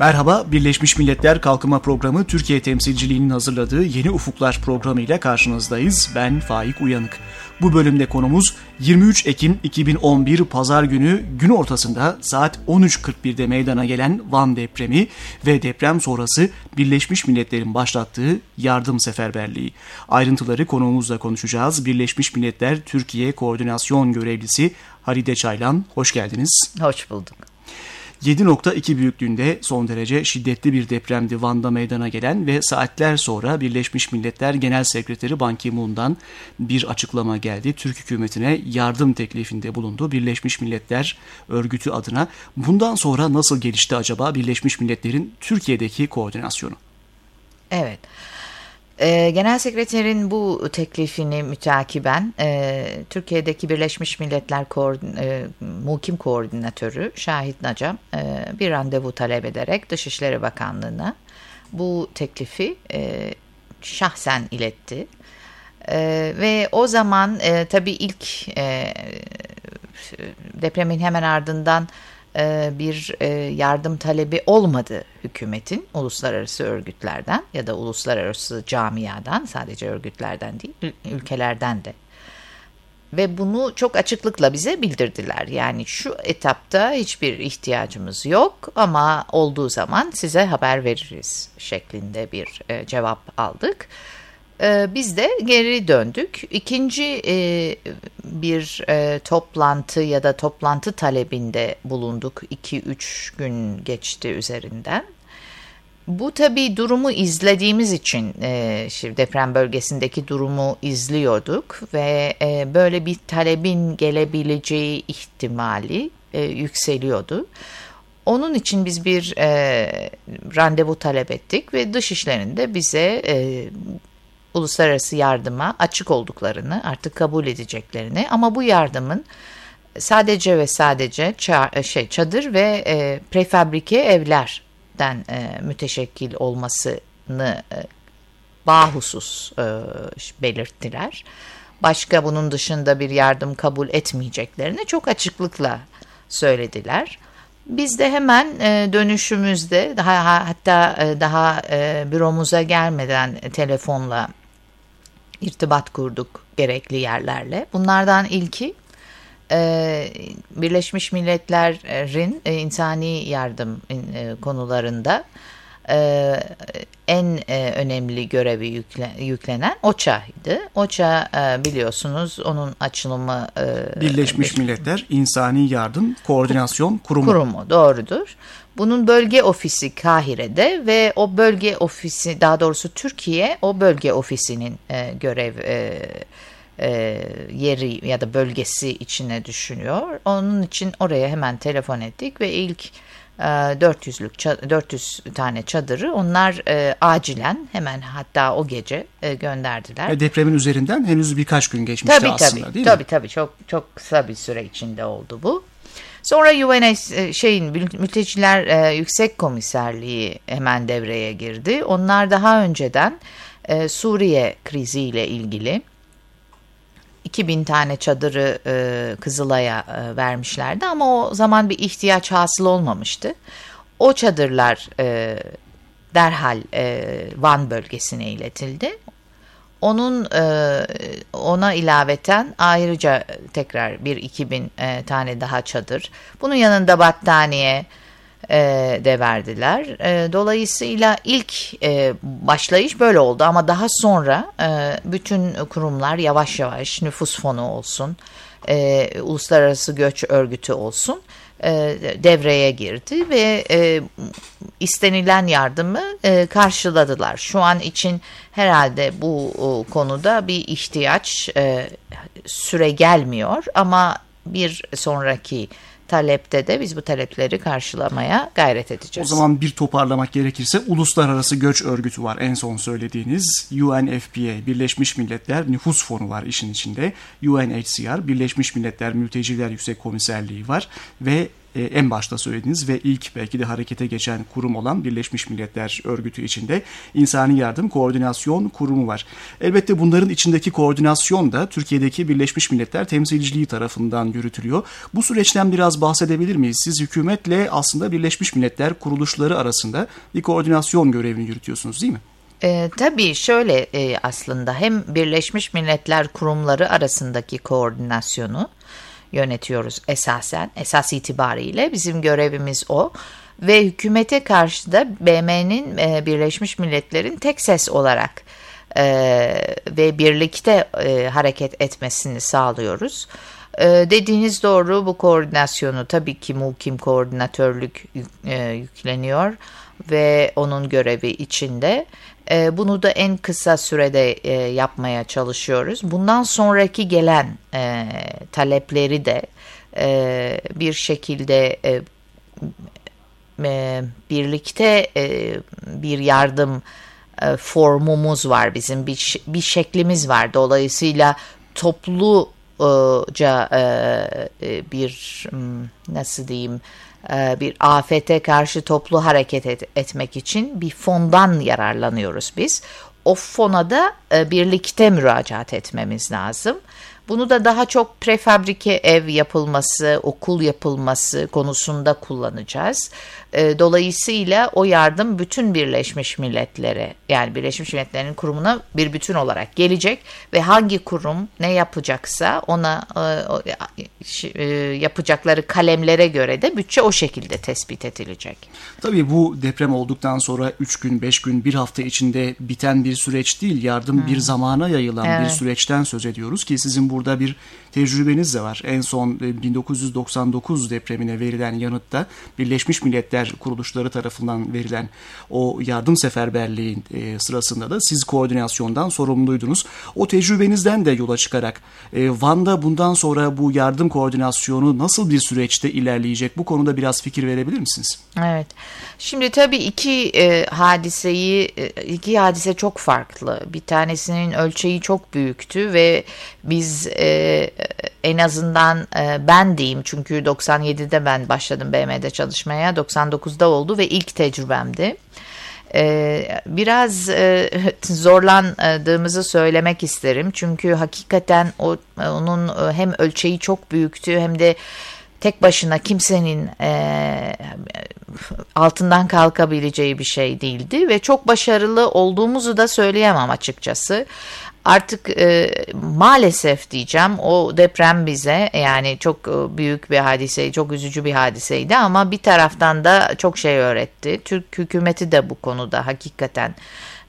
Merhaba, Birleşmiş Milletler Kalkınma Programı Türkiye temsilciliğinin hazırladığı Yeni Ufuklar programı ile karşınızdayız. Ben Faik Uyanık. Bu bölümde konumuz 23 Ekim 2011 Pazar günü gün ortasında saat 13.41'de meydana gelen Van depremi ve deprem sonrası Birleşmiş Milletler'in başlattığı yardım seferberliği. Ayrıntıları konuğumuzla konuşacağız. Birleşmiş Milletler Türkiye Koordinasyon Görevlisi Halide Çaylan, hoş geldiniz. Hoş bulduk. 7.2 büyüklüğünde son derece şiddetli bir depremdi Van'da meydana gelen ve saatler sonra Birleşmiş Milletler Genel Sekreteri Ban Ki-moon'dan bir açıklama geldi. Türk hükümetine yardım teklifinde bulundu Birleşmiş Milletler örgütü adına. Bundan sonra nasıl gelişti acaba Birleşmiş Milletler'in Türkiye'deki koordinasyonu? Evet. E, Genel Sekreterin bu teklifini mütakiben e, Türkiye'deki Birleşmiş Milletler Koordin, e, Mukim Koordinatörü Şahit Nacam e, bir randevu talep ederek Dışişleri Bakanlığı'na bu teklifi e, şahsen iletti. E, ve o zaman e, tabii ilk e, depremin hemen ardından bir e, yardım talebi olmadı hükümetin uluslararası örgütlerden ya da uluslararası camiadan sadece örgütlerden değil ülkelerden de ve bunu çok açıklıkla bize bildirdiler. Yani şu etapta hiçbir ihtiyacımız yok ama olduğu zaman size haber veririz şeklinde bir e, cevap aldık. Ee, biz de geri döndük. İkinci e, bir e, toplantı ya da toplantı talebinde bulunduk. 2-3 gün geçti üzerinden. Bu tabii durumu izlediğimiz için e, şimdi deprem bölgesindeki durumu izliyorduk ve e, böyle bir talebin gelebileceği ihtimali e, yükseliyordu. Onun için biz bir e, randevu talep ettik ve dışişlerinde bize e, uluslararası yardıma açık olduklarını artık kabul edeceklerini ama bu yardımın sadece ve sadece şey çadır ve e, prefabrike evlerden e, müteşekkil olmasını e, bahusus e, belirttiler. Başka bunun dışında bir yardım kabul etmeyeceklerini çok açıklıkla söylediler. Biz de hemen e, dönüşümüzde daha hatta e, daha e, büromuza gelmeden telefonla irtibat kurduk gerekli yerlerle. Bunlardan ilki e, Birleşmiş Milletler'in e, insani yardım e, konularında e, en e, önemli görevi yükle, yüklenen OÇA'ydı. OÇA e, biliyorsunuz onun açılımı e, Birleşmiş Milletler İnsani Yardım Koordinasyon Kurumu. Kurumu doğrudur. Bunun bölge ofisi Kahire'de ve o bölge ofisi daha doğrusu Türkiye o bölge ofisinin e, görev e, e, yeri ya da bölgesi içine düşünüyor. Onun için oraya hemen telefon ettik ve ilk 400'lük e, 400 tane çadırı onlar e, acilen hemen hatta o gece e, gönderdiler. Ve depremin üzerinden henüz birkaç gün geçmişti tabii, aslında tabii, değil tabii, mi? Tabii tabii çok çok kısa bir süre içinde oldu bu. Sonra UNS e, şeyin mülteciler e, yüksek komiserliği hemen devreye girdi. Onlar daha önceden e, Suriye kriziyle ilgili 2000 tane çadırı e, Kızılay'a e, vermişlerdi ama o zaman bir ihtiyaç hasıl olmamıştı. O çadırlar e, derhal e, Van bölgesine iletildi. Onun e, ona ilaveten ayrıca tekrar bir 2000 e, tane daha çadır. Bunun yanında battaniye e, de verdiler. E, dolayısıyla ilk e, başlayış böyle oldu ama daha sonra e, bütün kurumlar yavaş yavaş nüfus fonu olsun, e, uluslararası göç örgütü olsun e, devreye girdi ve e, istenilen yardımı e, karşıladılar. Şu an için herhalde bu e, konuda bir ihtiyaç e, süre gelmiyor ama bir sonraki talepte de biz bu talepleri karşılamaya gayret edeceğiz. O zaman bir toparlamak gerekirse Uluslararası Göç Örgütü var en son söylediğiniz. UNFPA, Birleşmiş Milletler Nüfus Fonu var işin içinde. UNHCR, Birleşmiş Milletler Mülteciler Yüksek Komiserliği var. Ve e, en başta söylediğiniz ve ilk belki de harekete geçen kurum olan Birleşmiş Milletler Örgütü içinde İnsani Yardım Koordinasyon Kurumu var. Elbette bunların içindeki koordinasyon da Türkiye'deki Birleşmiş Milletler Temsilciliği tarafından yürütülüyor. Bu süreçten biraz bahsedebilir miyiz? Siz hükümetle aslında Birleşmiş Milletler kuruluşları arasında bir koordinasyon görevini yürütüyorsunuz değil mi? E, tabii şöyle e, aslında hem Birleşmiş Milletler kurumları arasındaki koordinasyonu yönetiyoruz esasen. Esas itibariyle bizim görevimiz o. Ve hükümete karşı da BM'nin e, Birleşmiş Milletler'in tek ses olarak e, ve birlikte e, hareket etmesini sağlıyoruz. E, dediğiniz doğru bu koordinasyonu tabii ki muhkim koordinatörlük e, yükleniyor ve onun görevi içinde. E, bunu da en kısa sürede e, yapmaya çalışıyoruz. Bundan sonraki gelen e, talepleri de bir şekilde birlikte bir yardım formumuz var bizim bir, şeklimiz var. Dolayısıyla topluca e, e, bir hmm, nasıl diyeyim e, bir afete karşı toplu hareket et, etmek için bir fondan yararlanıyoruz biz. O fona da birlikte müracaat etmemiz lazım. Bunu da daha çok prefabrike ev yapılması, okul yapılması konusunda kullanacağız. E, dolayısıyla o yardım bütün Birleşmiş Milletler'e yani Birleşmiş Milletler'in kurumuna bir bütün olarak gelecek ve hangi kurum ne yapacaksa ona e, e, yapacakları kalemlere göre de bütçe o şekilde tespit edilecek. Tabii bu deprem olduktan sonra 3 gün, 5 gün, bir hafta içinde biten bir süreç değil. Yardım hmm. bir zamana yayılan evet. bir süreçten söz ediyoruz ki sizin burada bir tecrübeniz de var. En son 1999 e, depremine verilen yanıtta Birleşmiş Milletler kuruluşları tarafından verilen o yardım seferberliği e, sırasında da siz koordinasyondan sorumluydunuz. O tecrübenizden de yola çıkarak e, Van'da bundan sonra bu yardım koordinasyonu nasıl bir süreçte ilerleyecek? Bu konuda biraz fikir verebilir misiniz? Evet. Şimdi tabii iki e, hadiseyi e, iki hadise çok farklı. Bir tanesinin ölçeği çok büyüktü ve biz e, en azından e, ben diyeyim. Çünkü 97'de ben başladım BM'de çalışmaya. 99'da oldu ve ilk tecrübemdi. E, biraz e, zorlandığımızı söylemek isterim. Çünkü hakikaten o, onun e, hem ölçeği çok büyüktü hem de tek başına kimsenin e, altından kalkabileceği bir şey değildi. Ve çok başarılı olduğumuzu da söyleyemem açıkçası artık e, maalesef diyeceğim o deprem bize yani çok e, büyük bir hadise, çok üzücü bir hadiseydi ama bir taraftan da çok şey öğretti. Türk hükümeti de bu konuda hakikaten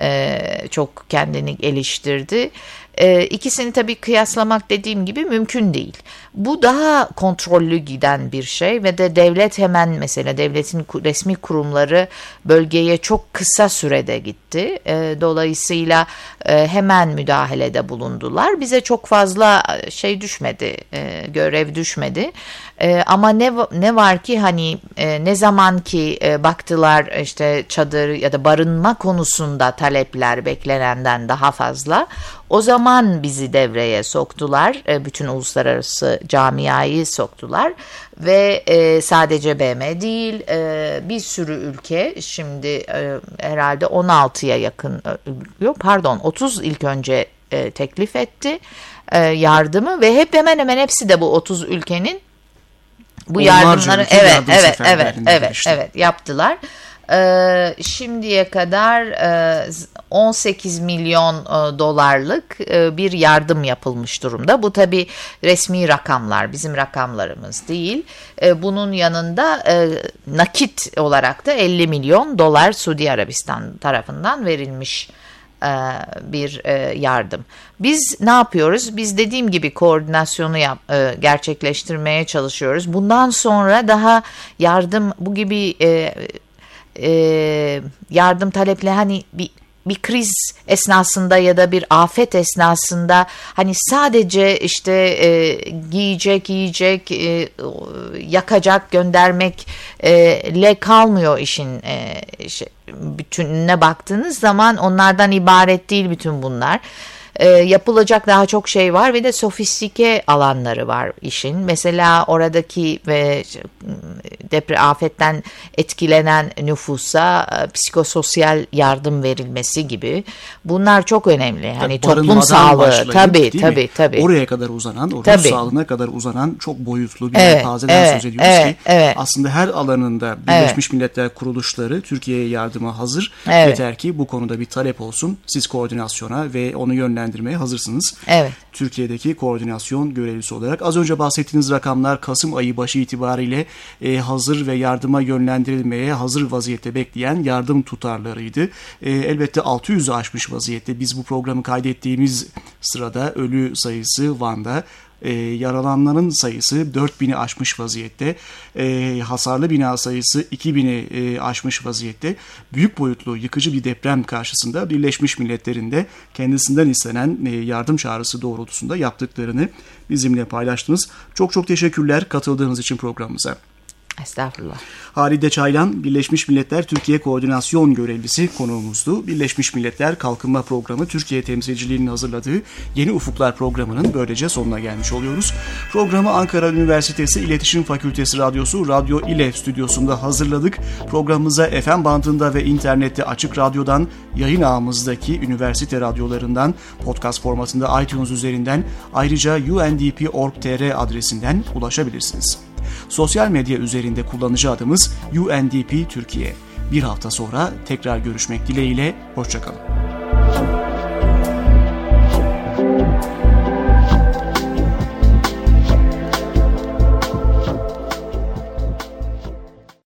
e, çok kendini geliştirdi. E, ikisini tabii kıyaslamak dediğim gibi mümkün değil. Bu daha kontrollü giden bir şey ve de devlet hemen mesela devletin resmi kurumları bölgeye çok kısa sürede gitti. E, dolayısıyla e, hemen müdahalede bulundular. Bize çok fazla e, şey düşmedi, e, görev düşmedi. E, ama ne ne var ki hani e, ne zaman ki e, baktılar işte çadır ya da barınma konusunda talepler beklenenden daha fazla o zaman bizi devreye soktular. E, bütün uluslararası camiayı soktular ve e, sadece BM değil e, bir sürü ülke şimdi e, herhalde 16'ya yakın yok pardon 30 ilk önce e, teklif etti e, yardımı ve hep hemen hemen hepsi de bu 30 ülkenin bu Onlarca yardımları evet evet evet evet evet yaptılar. Ee, şimdiye kadar e, 18 milyon e, dolarlık e, bir yardım yapılmış durumda. Bu tabi resmi rakamlar bizim rakamlarımız değil. E, bunun yanında e, nakit olarak da 50 milyon dolar Suudi Arabistan tarafından verilmiş e, bir e, yardım. Biz ne yapıyoruz? Biz dediğim gibi koordinasyonu yap, e, gerçekleştirmeye çalışıyoruz. Bundan sonra daha yardım bu gibi yardım taleple hani bir bir kriz esnasında ya da bir afet esnasında hani sadece işte e, giyecek, yiyecek, e, yakacak, göndermekle e, kalmıyor işin e, şey, bütününe baktığınız zaman onlardan ibaret değil bütün bunlar. e, yapılacak daha çok şey var ve de sofistike alanları var işin. Mesela oradaki ve depre afetten etkilenen nüfusa e, psikososyal yardım verilmesi gibi bunlar çok önemli. Hani toplum sağlığı tabii tabii tabii. Oraya kadar uzanan, o ruh sağlığına kadar uzanan çok boyutlu bir evet, yelpazeden evet, söz ediyoruz evet, ki evet. aslında her alanında Birleşmiş evet. Milletler kuruluşları Türkiye'ye yardıma hazır. Evet. Yeter ki bu konuda bir talep olsun. Siz koordinasyona ve onu yönlendirmeye hazırsınız. Evet. Türkiye'deki koordinasyon görevlisi olarak. Az önce bahsettiğiniz rakamlar Kasım ayı başı itibariyle e, hazır ve yardıma yönlendirilmeye hazır vaziyette bekleyen yardım tutarlarıydı. E, elbette 600'ü aşmış vaziyette. Biz bu programı kaydettiğimiz sırada ölü sayısı Van'da e, yaralananların sayısı 4000'i aşmış vaziyette. E, hasarlı bina sayısı 2000'i e, aşmış vaziyette. Büyük boyutlu yıkıcı bir deprem karşısında Birleşmiş Milletler'in de kendisinden istenen e, yardım çağrısı doğrultusunda yaptıklarını bizimle paylaştınız. Çok çok teşekkürler katıldığınız için programımıza. Estağfurullah. Halide Çaylan, Birleşmiş Milletler Türkiye Koordinasyon Görevlisi konuğumuzdu. Birleşmiş Milletler Kalkınma Programı Türkiye temsilciliğinin hazırladığı Yeni Ufuklar programının böylece sonuna gelmiş oluyoruz. Programı Ankara Üniversitesi İletişim Fakültesi Radyosu Radyo İLEV stüdyosunda hazırladık. Programımıza FM bandında ve internette açık radyodan, yayın ağımızdaki üniversite radyolarından, podcast formatında iTunes üzerinden ayrıca undp.org.tr adresinden ulaşabilirsiniz. Sosyal medya üzerinde kullanıcı adımız UNDP Türkiye. Bir hafta sonra tekrar görüşmek dileğiyle, hoşçakalın.